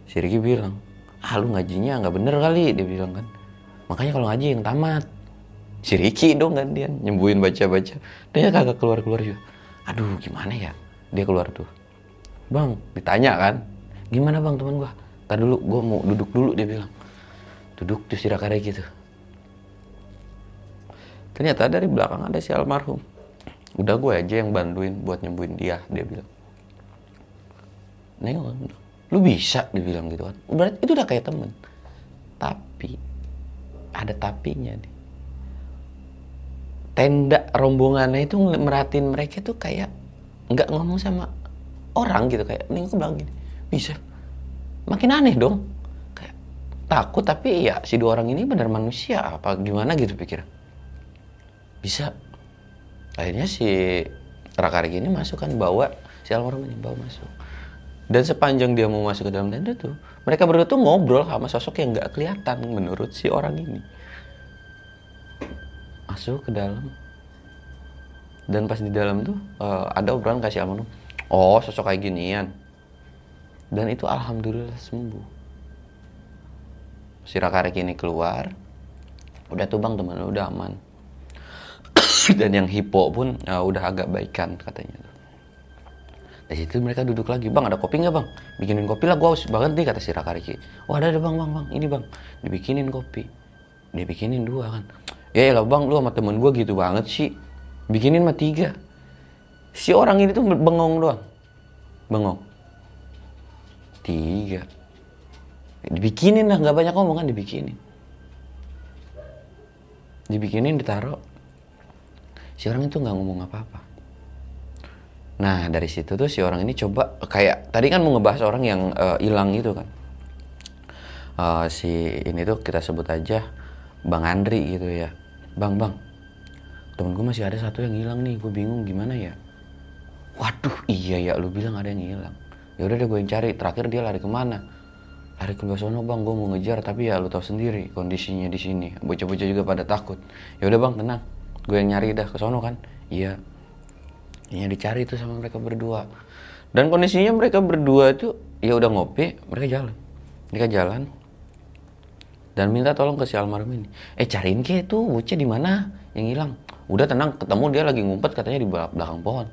Si Ricky bilang ah lu ngajinya nggak bener kali dia bilang kan. Makanya kalau ngaji yang tamat. Si Ricky dong kan dia nyembuhin baca-baca. Dia kagak keluar-keluar juga. Aduh gimana ya? Dia keluar tuh. Bang ditanya kan gimana bang teman gua? Tadi dulu gua mau duduk dulu dia bilang. Duduk tuh si Rakare gitu. Ternyata dari belakang ada si almarhum. Udah gue aja yang bantuin buat nyembuhin dia dia bilang. Nengok lu bisa dibilang gitu kan. Berarti itu udah kayak temen. Tapi ada tapinya nih. Tenda rombongannya itu merhatiin mereka tuh kayak nggak ngomong sama orang gitu. Kayak nengok ke belakang gini bisa. Makin aneh dong. Kayak takut tapi ya si dua orang ini benar manusia. Apa gimana gitu pikir bisa. Akhirnya si Rakarik ini masuk kan bawa si almarhum ini bawa masuk. Dan sepanjang dia mau masuk ke dalam tenda tuh mereka berdua tuh ngobrol sama sosok yang nggak kelihatan menurut si orang ini. Masuk ke dalam. Dan pas di dalam tuh eh, ada obrolan kasih almarhum oh sosok kayak ginian dan itu alhamdulillah sembuh si Rakarik ini keluar udah tuh bang teman udah aman dan yang hipo pun uh, udah agak baikan katanya. Dari situ mereka duduk lagi, bang ada kopi nggak bang? Bikinin kopi lah, gue haus banget nih kata si Raka Riki. Wah ada ada bang bang bang, ini bang, dibikinin kopi, dia bikinin dua kan. Ya lah bang, lu sama temen gue gitu banget sih, bikinin mah tiga. Si orang ini tuh bengong doang, bengong. Tiga, dibikinin lah, nggak banyak ngomong kan dibikinin. Dibikinin ditaruh, si orang itu nggak ngomong apa-apa. Nah dari situ tuh si orang ini coba kayak tadi kan mau ngebahas orang yang eh, hilang itu kan. Eh, si ini tuh kita sebut aja Bang Andri gitu ya. Bang bang, temen gue masih ada satu yang hilang nih, gue bingung gimana ya. Waduh iya ya lu bilang ada yang hilang. Ya udah deh gue yang cari. Terakhir dia lari ke mana? Lari ke sono bang, gue mau ngejar tapi ya lu tahu sendiri kondisinya di sini. Bocah-bocah juga pada takut. Ya udah bang tenang, gue yang nyari dah ke sono kan. Iya, yang dicari itu sama mereka berdua. Dan kondisinya mereka berdua itu ya udah ngopi mereka jalan. Mereka jalan. Dan minta tolong ke si almarhum ini. Eh cariin ke itu bocah di mana? Yang hilang. Udah tenang. Ketemu dia lagi ngumpet katanya di belak- belakang pohon.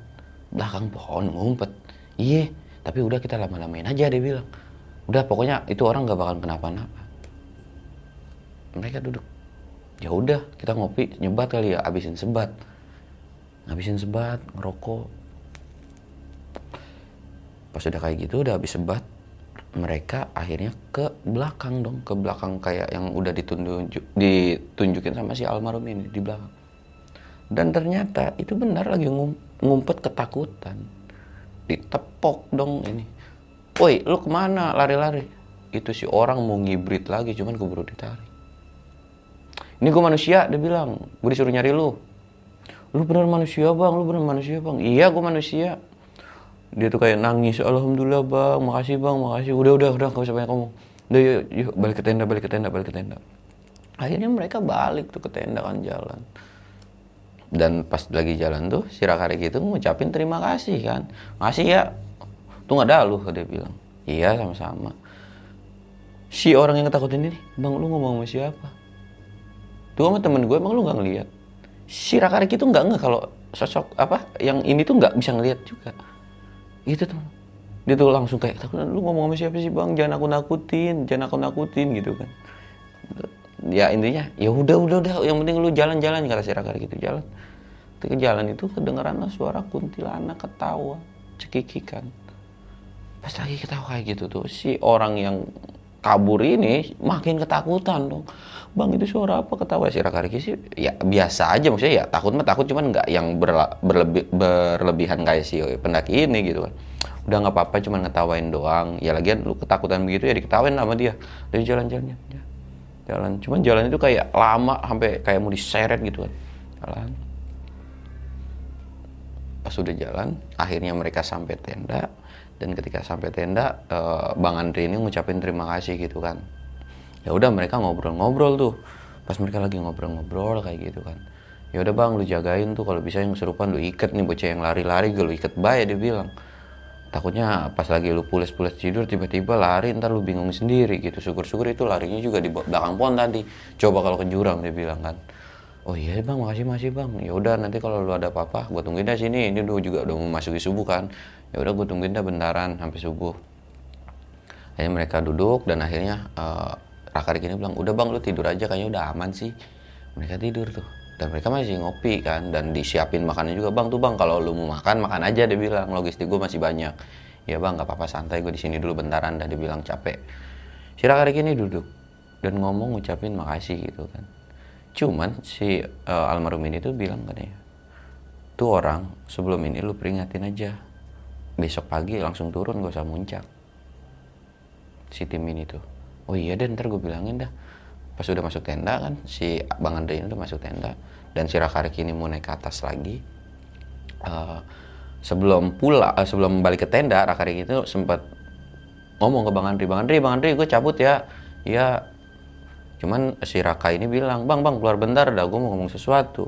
Belakang pohon ngumpet. Iya tapi udah kita lama-lamain aja dia bilang. Udah pokoknya itu orang gak bakal kenapa-napa. Mereka duduk. Ya udah kita ngopi nyebat kali ya abisin sebat. Ngabisin sebat ngerokok. Pas udah kayak gitu udah habis sebat mereka akhirnya ke belakang dong. Ke belakang kayak yang udah ditunjuk ditunjukin sama si almarhum ini di belakang. Dan ternyata itu benar lagi ngum- ngumpet ketakutan ditepok dong ini. Woi lu ke mana? Lari-lari. Itu si orang mau ngibrit lagi cuman keburu ditarik. Ini gue manusia dia bilang. Gue disuruh nyari lu. Lu bener manusia bang? Lu bener manusia bang? Iya gue manusia. Dia tuh kayak nangis alhamdulillah bang. Makasih bang. Makasih. Udah udah udah gak usah banyak ngomong. Udah yuk, yuk balik ke tenda balik ke tenda balik ke tenda. Akhirnya mereka balik tuh ke tenda kan jalan dan pas lagi jalan tuh si Rakari gitu ngucapin terima kasih kan. Makasih ya. Tuh nggak ada lu dia bilang. Iya sama-sama. Si orang yang ketakutin ini bang lu ngomong sama siapa? Tuh sama temen gue emang lu nggak ngeliat? Si Rakarik itu nggak nggak kalau sosok apa yang ini tuh nggak bisa ngeliat juga. Itu tuh. Dia tuh langsung kayak takut lu ngomong sama siapa sih bang? Jangan aku nakutin jangan aku nakutin gitu kan ya intinya ya udah udah udah yang penting lu jalan-jalan kata si Rakarik itu jalan. Ketika jalan itu kedengeranlah suara kuntilanak ketawa cekikikan. Pas lagi ketawa kayak gitu tuh si orang yang kabur ini makin ketakutan dong. Bang itu suara apa? ketawa si Rakariki sih ya biasa aja maksudnya ya takut mah takut cuman nggak yang berla- berlebi- berlebihan kayak si pendaki ini gitu kan. Udah nggak apa-apa cuman ngetawain doang. Ya lagian lu ketakutan begitu ya diketawain sama dia. Dari jalan-jalannya ya. Jalan. Cuman jalan itu kayak lama sampai kayak mau diseret gitu kan. Jalan. Pas udah jalan akhirnya mereka sampai tenda. Dan ketika sampai tenda eh, bang Andri ini ngucapin terima kasih gitu kan. Ya udah mereka ngobrol-ngobrol tuh. Pas mereka lagi ngobrol-ngobrol kayak gitu kan. Ya udah bang lu jagain tuh. Kalau bisa yang kesurupan lu ikat nih bocah yang lari-lari gue lu ikat baik dia bilang takutnya pas lagi lu pules-pules tidur tiba-tiba lari ntar lu bingung sendiri gitu. Syukur-syukur itu larinya juga di belakang pohon tadi. Coba kalau ke jurang dia bilang kan. Oh iya bang makasih makasih bang. Ya udah nanti kalau lu ada apa-apa gua tungguin dah sini. Ini udah juga udah mau masuki subuh kan. Ya udah gua tungguin dah bentaran sampai subuh. Akhirnya mereka duduk dan akhirnya eh Rakarik ini bilang udah bang lu tidur aja. Kayaknya udah aman sih. Mereka tidur tuh dan mereka masih ngopi kan dan disiapin makannya juga. Bang tuh bang kalau lu mau makan makan aja dia bilang. Logistik gue masih banyak. Ya bang nggak apa-apa santai gue di sini dulu bentaran dah dia bilang capek. Si Rakarik ini duduk dan ngomong ngucapin makasih gitu kan. Cuman si eh, almarhum ini tuh bilang katanya tuh orang sebelum ini lu peringatin aja. Besok pagi langsung turun gak usah muncak. Si tim ini tuh oh iya deh ntar gue bilangin dah pas udah masuk tenda kan si bang Andre ini udah masuk tenda dan si Rakarik ini mau naik ke atas lagi. Eh, sebelum pula eh, sebelum balik ke tenda Rakarik itu sempat ngomong ke bang Andri bang Andri bang Andri gue cabut ya. Iya. Cuman si Raka ini bilang bang bang keluar bentar dah gue mau ngomong sesuatu.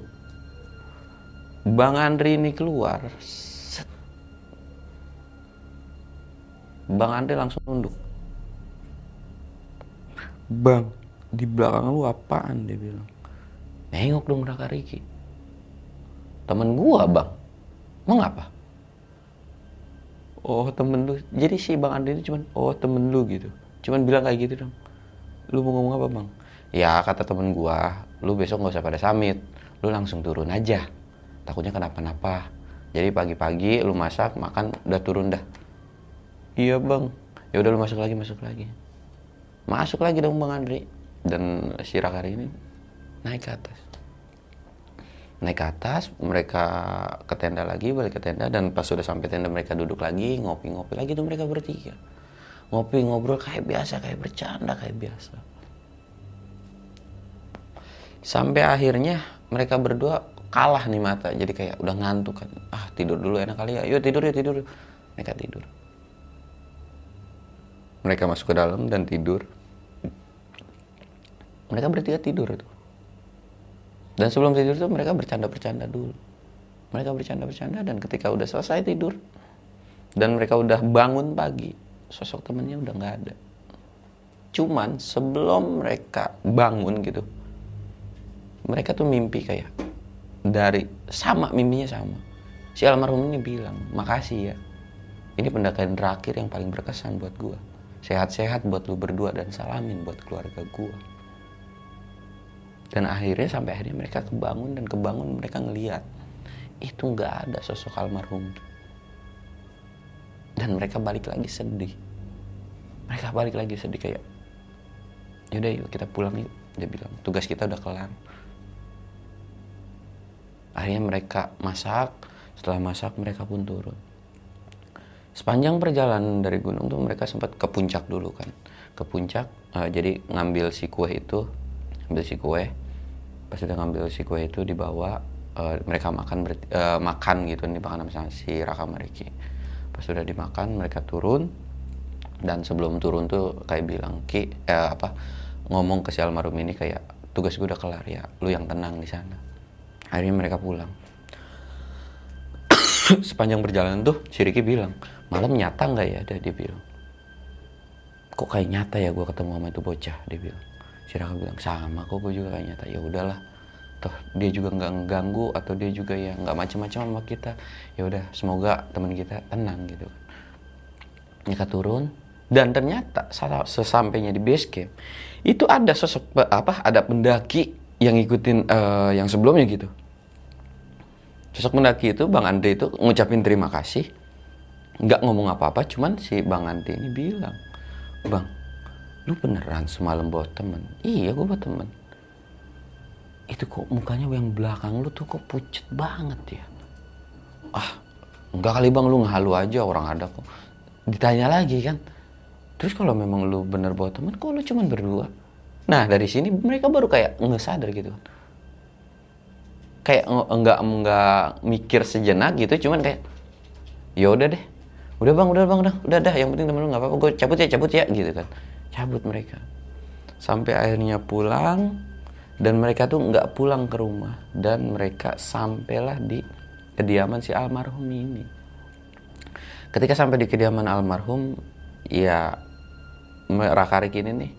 Bang Andri ini keluar bang Andri langsung nunduk. Bang, di belakang lu apaan dia bilang. Nengok dong Raka Riki. Temen gua bang. Mau ngapa? Oh temen lu. Jadi si Bang Andi ini cuman, oh temen lu gitu. Cuman bilang kayak gitu dong. Lu mau ngomong apa bang? Ya kata temen gua, lu besok nggak usah pada summit. Lu langsung turun aja. Takutnya kenapa-napa. Jadi pagi-pagi lu masak, makan, udah turun dah. Iya bang. Ya udah lu masuk lagi, masuk lagi masuk lagi dong bang Andri dan si Rakari ini naik ke atas. Naik ke atas mereka ke tenda lagi balik ke tenda dan pas sudah sampai tenda mereka duduk lagi ngopi-ngopi lagi tuh mereka bertiga. Ngopi ngobrol kayak biasa kayak bercanda kayak biasa. Sampai akhirnya mereka berdua kalah nih mata jadi kayak udah ngantuk kan. Ah tidur dulu enak kali ya. Yuk tidur yuk tidur. Mereka tidur. Mereka masuk ke dalam dan tidur mereka bertiga tidur itu. Dan sebelum tidur tuh mereka bercanda-bercanda dulu. Mereka bercanda-bercanda dan ketika udah selesai tidur dan mereka udah bangun pagi sosok temennya udah nggak ada. Cuman sebelum mereka bangun gitu mereka tuh mimpi kayak dari sama mimpinya sama. Si almarhum ini bilang makasih ya ini pendakian terakhir yang paling berkesan buat gua. Sehat-sehat buat lu berdua dan salamin buat keluarga gua dan akhirnya sampai akhirnya mereka kebangun dan kebangun mereka ngeliat itu nggak ada sosok almarhum. Dan mereka balik lagi sedih. Mereka balik lagi sedih kayak yaudah yuk kita pulang yuk dia bilang. Tugas kita udah kelar. Akhirnya mereka masak. Setelah masak mereka pun turun. Sepanjang perjalanan dari gunung tuh mereka sempat ke puncak dulu kan. Ke puncak eh, jadi ngambil si kue itu ambil si kue. Pas udah ngambil si kue itu dibawa eh, mereka makan ber- eh, makan gitu nih makan sama si Raka Mariki pas sudah dimakan mereka turun. Dan sebelum turun tuh kayak bilang ki eh, apa ngomong ke si almarhum ini kayak tugas gue udah kelar ya lu yang tenang di sana akhirnya mereka pulang. Sepanjang perjalanan tuh si Riki bilang malam nyata nggak ya? Dia, dia bilang. Kok kayak nyata ya gue ketemu sama itu bocah? Dia bilang si Raka bilang sama kok gue juga kayak nyata. Ya udahlah. Toh dia juga nggak ngeganggu atau dia juga ya nggak macam-macam sama kita. Ya udah semoga teman kita tenang gitu mereka turun dan ternyata sa- sesampainya di base camp itu ada sosok apa ada pendaki yang ngikutin eh, yang sebelumnya gitu. Sosok pendaki itu bang Andre itu ngucapin terima kasih nggak ngomong apa-apa cuman si bang Andre ini bilang bang lu beneran semalam bawa temen? Iya gue bawa temen. Itu kok mukanya yang belakang lu tuh kok pucet banget ya? Ah enggak kali bang. Lu ngehalu aja orang ada kok. Ditanya lagi kan? Terus kalau memang lu bener bawa temen kok lu cuman berdua? Nah dari sini mereka baru kayak ngesadar gitu kan. Kayak enggak enggak mikir sejenak gitu cuman kayak ya udah deh. Udah bang. Udah bang. Udah udah dah. Yang penting temen lu nggak apa-apa. Gue cabut ya cabut ya gitu kan cabut mereka. Sampai akhirnya pulang dan mereka tuh nggak pulang ke rumah. Dan mereka sampailah di kediaman si almarhum ini. Ketika sampai di kediaman almarhum ya me- Raka Riki ini nih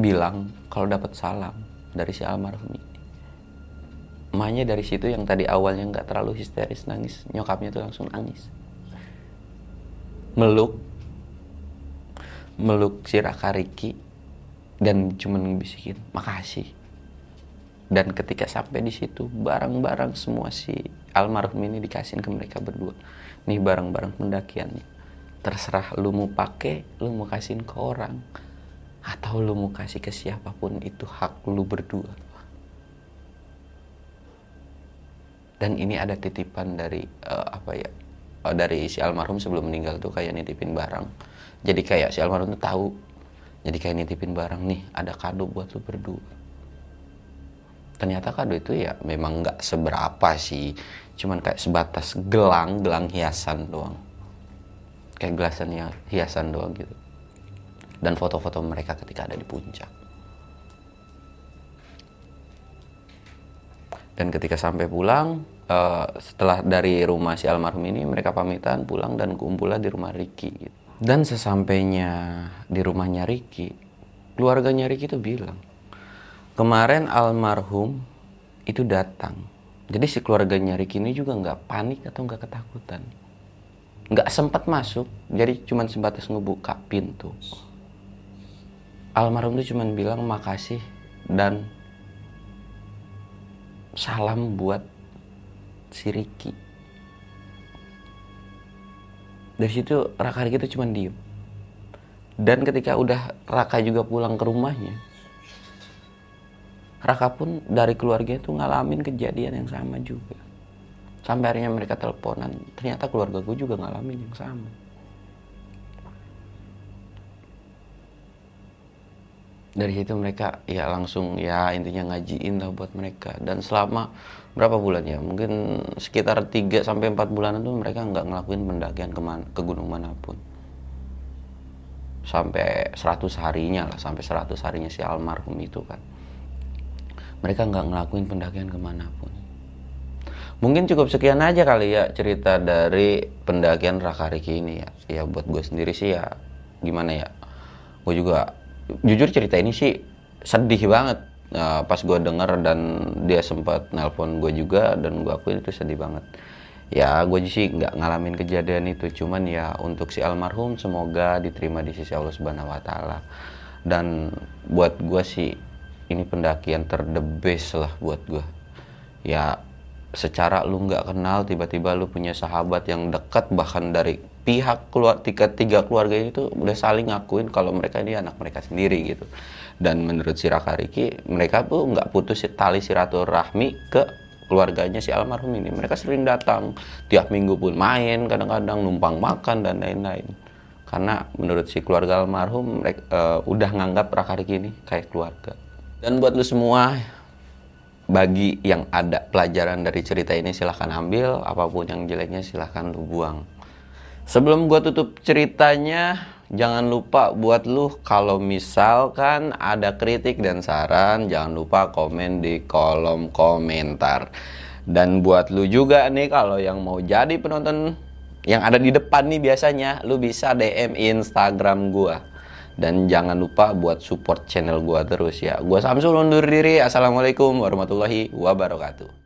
bilang kalau dapat salam dari si almarhum ini. Emaknya dari situ yang tadi awalnya nggak terlalu histeris nangis nyokapnya tuh langsung nangis. Meluk meluk si Raka Riki dan cuman bisikin makasih. Dan ketika sampai di situ barang-barang semua si almarhum ini dikasihin ke mereka berdua. Nih barang-barang pendakiannya. Terserah lu mau pakai lu mau kasihin ke orang atau lu mau kasih ke siapa pun itu hak lu berdua. Dan ini ada titipan dari eh, apa ya eh, dari si almarhum sebelum meninggal tuh kayak nitipin barang jadi kayak si almarhum tuh tahu. Jadi kayak nitipin barang nih ada kado buat lu berdua. Ternyata kado itu ya memang nggak seberapa sih. Cuman kayak sebatas gelang gelang hiasan doang. Kayak gelasan ya hiasan doang gitu. Dan foto-foto mereka ketika ada di puncak. Dan ketika sampai pulang eh, setelah dari rumah si almarhum ini mereka pamitan pulang dan kumpullah di rumah Ricky gitu. Dan sesampainya di rumahnya Ricky keluarganya Ricky itu bilang kemarin almarhum itu datang. Jadi si keluarganya Ricky ini juga nggak panik atau nggak ketakutan. Nggak sempat masuk jadi cuman sebatas ngebuka pintu. Almarhum itu cuman bilang makasih dan salam buat si Ricky. Dari situ Raka Ricky itu cuma diem. Dan ketika udah Raka juga pulang ke rumahnya, Raka pun dari keluarga itu ngalamin kejadian yang sama juga. Sampai akhirnya mereka teleponan, ternyata keluarga gue juga ngalamin yang sama. dari situ mereka ya langsung ya intinya ngajiin lah buat mereka dan selama berapa bulan ya mungkin sekitar 3 sampai 4 bulanan tuh mereka nggak ngelakuin pendakian ke, ke gunung mana pun. Sampai 100 harinya lah sampai 100 harinya si almarhum itu kan. Mereka nggak ngelakuin pendakian ke mana pun mungkin cukup sekian aja kali ya cerita dari pendakian Raka Riki ini ya. Ya buat gue sendiri sih ya gimana ya? Gue juga jujur cerita ini sih sedih banget uh, pas gue denger dan dia sempat nelpon gue juga dan gue akuin itu sedih banget. Ya gue sih nggak ngalamin kejadian itu. Cuman ya untuk si almarhum semoga diterima di sisi Allah Subhanahu Wa Taala. Dan buat gue sih ini pendakian ter the best lah buat gue ya secara lu nggak kenal tiba-tiba lu punya sahabat yang dekat bahkan dari pihak keluar tiga tiga keluarga itu udah saling ngakuin kalau mereka ini anak mereka sendiri gitu. Dan menurut si Raka Riki mereka tuh nggak putus tali silaturahmi ke keluarganya si almarhum ini. Mereka sering datang tiap minggu pun main kadang-kadang numpang makan dan lain-lain. Karena menurut si keluarga almarhum mereka uh, udah nganggap Raka Riki ini kayak keluarga. Dan buat lu semua bagi yang ada pelajaran dari cerita ini silahkan ambil. Apa pun yang jeleknya silahkan lu buang sebelum gua tutup ceritanya jangan lupa buat lu kalau misalkan ada kritik dan saran jangan lupa komen di kolom komentar dan buat lu juga nih kalau yang mau jadi penonton yang ada di depan nih biasanya lu bisa DM Instagram gua dan jangan lupa buat support channel gua terus ya. Gua Samsul undur diri. Assalamualaikum warahmatullahi wabarakatuh.